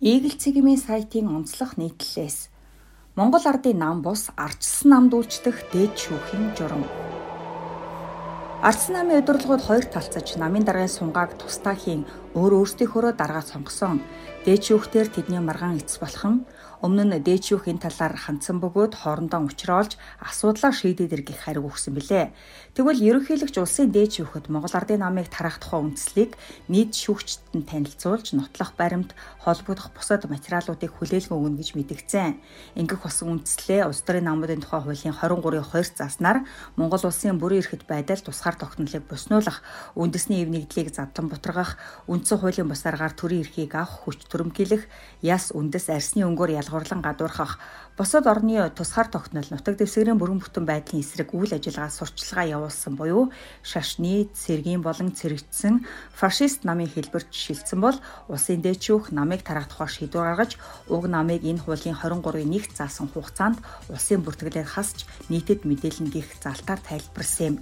Eagle цэгийн сайтын онцлог нийтлэлээс Монгол ардын нам бус ардчсан намд үйлчлэх дээд шүүхийн журам. Ардсан намын удирдлагууд хоёр талцаж намын даргын сунгааг тусдаа хийн өөр өөрсдийнхөө даргаа сонгосон. Дээд шүүхтэр тэдний маргаан эцэс болохон Өмнө нь дээчүүхийн талаар хандсан бөгөөд хоорондоо учруулж асуудлаа шийдэдэр гих хариу өгсөн билээ. Тэгвэл ерөнхийлөгч улсын дээчүүхэд Монгол Ардын намыг тараах тухай үндслийг нийт шүүгчдэд нь танилцуулж нотлох баримт холбогдох бусад материалуудыг хүлээлгэн өгнө гэж мэдгдсэн. Ингэх болсон үндслээ улс төрийн намуудын тухай хуулийн 23-ийн 2 заснаар Монгол улсын бүрэн эрхт байдал тусгаар тогтнолыг буснуулах, үндэсний эв нэгдлийг задлан бутаргах, үндсэн хуулийн бус аргаар төрийн эрхийг авах хүч төрөмгийлэх, яс үндэс арсны өнгөөр ялгуурлан гадуурхах бусад орны тусгаар тогтнол нутаг дэвсгэрийн бүрэн бүтэн байдлын эсрэг үйл ажиллагаа сурчлагаа явуулсан буюу шашны, цэргийн болон цэрэгдсэн фашист намын хэлбэрт шилжсэн бол улсын дээчүүх намыг тараах тухай шийдвэр гаргаж уг намыг энэ хуулийн 23-ийн 1 заасан хугацаанд улсын бүртгэлээр хасч нийтэд мэдээлнэ гэх залтаар тайлбарсан юм.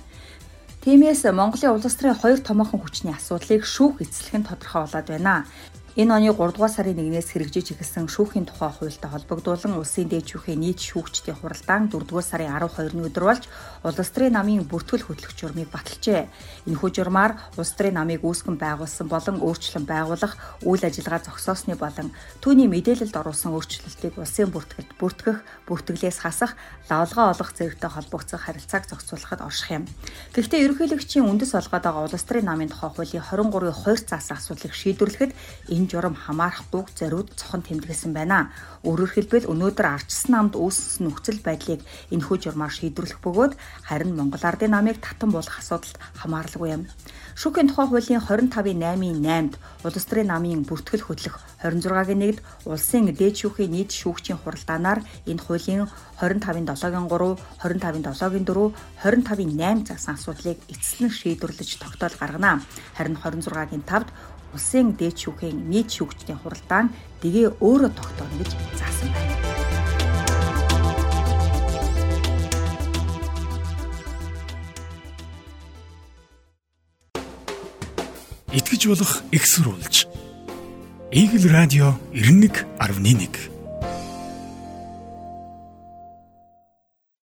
Тиймээс Монголын улс төрийн хоёр томоохон хүчний асуудлыг шүүх эцэслэх нь тодорхой болоод байна. Энэ оны 3 дугаар сарын 1-ээс хэрэгжиж эхэлсэн шүүхийн тухай хуультай холбогдуулан улсын дээд шүүхийн нийт шүүгчдийн хуралдаан 4 дугаар сарын 12-ны өдөр болж улс төрийн намын бүртгэл хөтлөх журмыг баталжээ. Энэхүү журмаар улс төрийн намыг үүсгэн байгуулсан болон өөрчлөн байгуулах үйл ажиллагаа зогсоосны болон түүний мэдээлэлд оруулсан өөрчлөлтийг улсын бүртгэлд бүртгэх, бүртгэлээс хасах, лавлгаа олох зэрэгтэй холбогдсон харилцааг зохицуулахад орших юм. Гэхдээ ерөнхийлөгчийн үндэс олгоод байгаа улс төрийн намын тухай хуулийн 23-ийн 2 заасан асуудлыг шийдвэрлэхэд энэ энэ журам хамаарахгүй зориуд цохон тэмдэглэсэн байна. Өөрөөр хэлбэл өнөөдөр арчсан намд үүссэн нөхцөл байдлыг энэхүү журмаар шийдвэрлэх бөгөөд харин Монгол Ардын намыг татан болох асуудалд хамааралгүй юм. Шүүхийн тухай хуулийн 25-ийн 8-ийн 8-д улс төрийн намын бүртгэл хөтлөх 26-гийн 1-д улсын дээд шүүхийн нийт шүүгчийн хуралдаанаар энэ хуулийн 25-ийн 7-гийн 3, 25-ийн 7-гийн 4, 25-ийн 8 заасан асуудлыг эцэслэн шийдвэрлэж тогтоол гаргана. Харин 26-гийн 5-д улсын дээд шүүхийн нийт шүүгчдийн хуралдаан дэгээ өөрөө тогтооно гэж заасан байна. Итгэж болох экссурулж. Игэл радио 91.1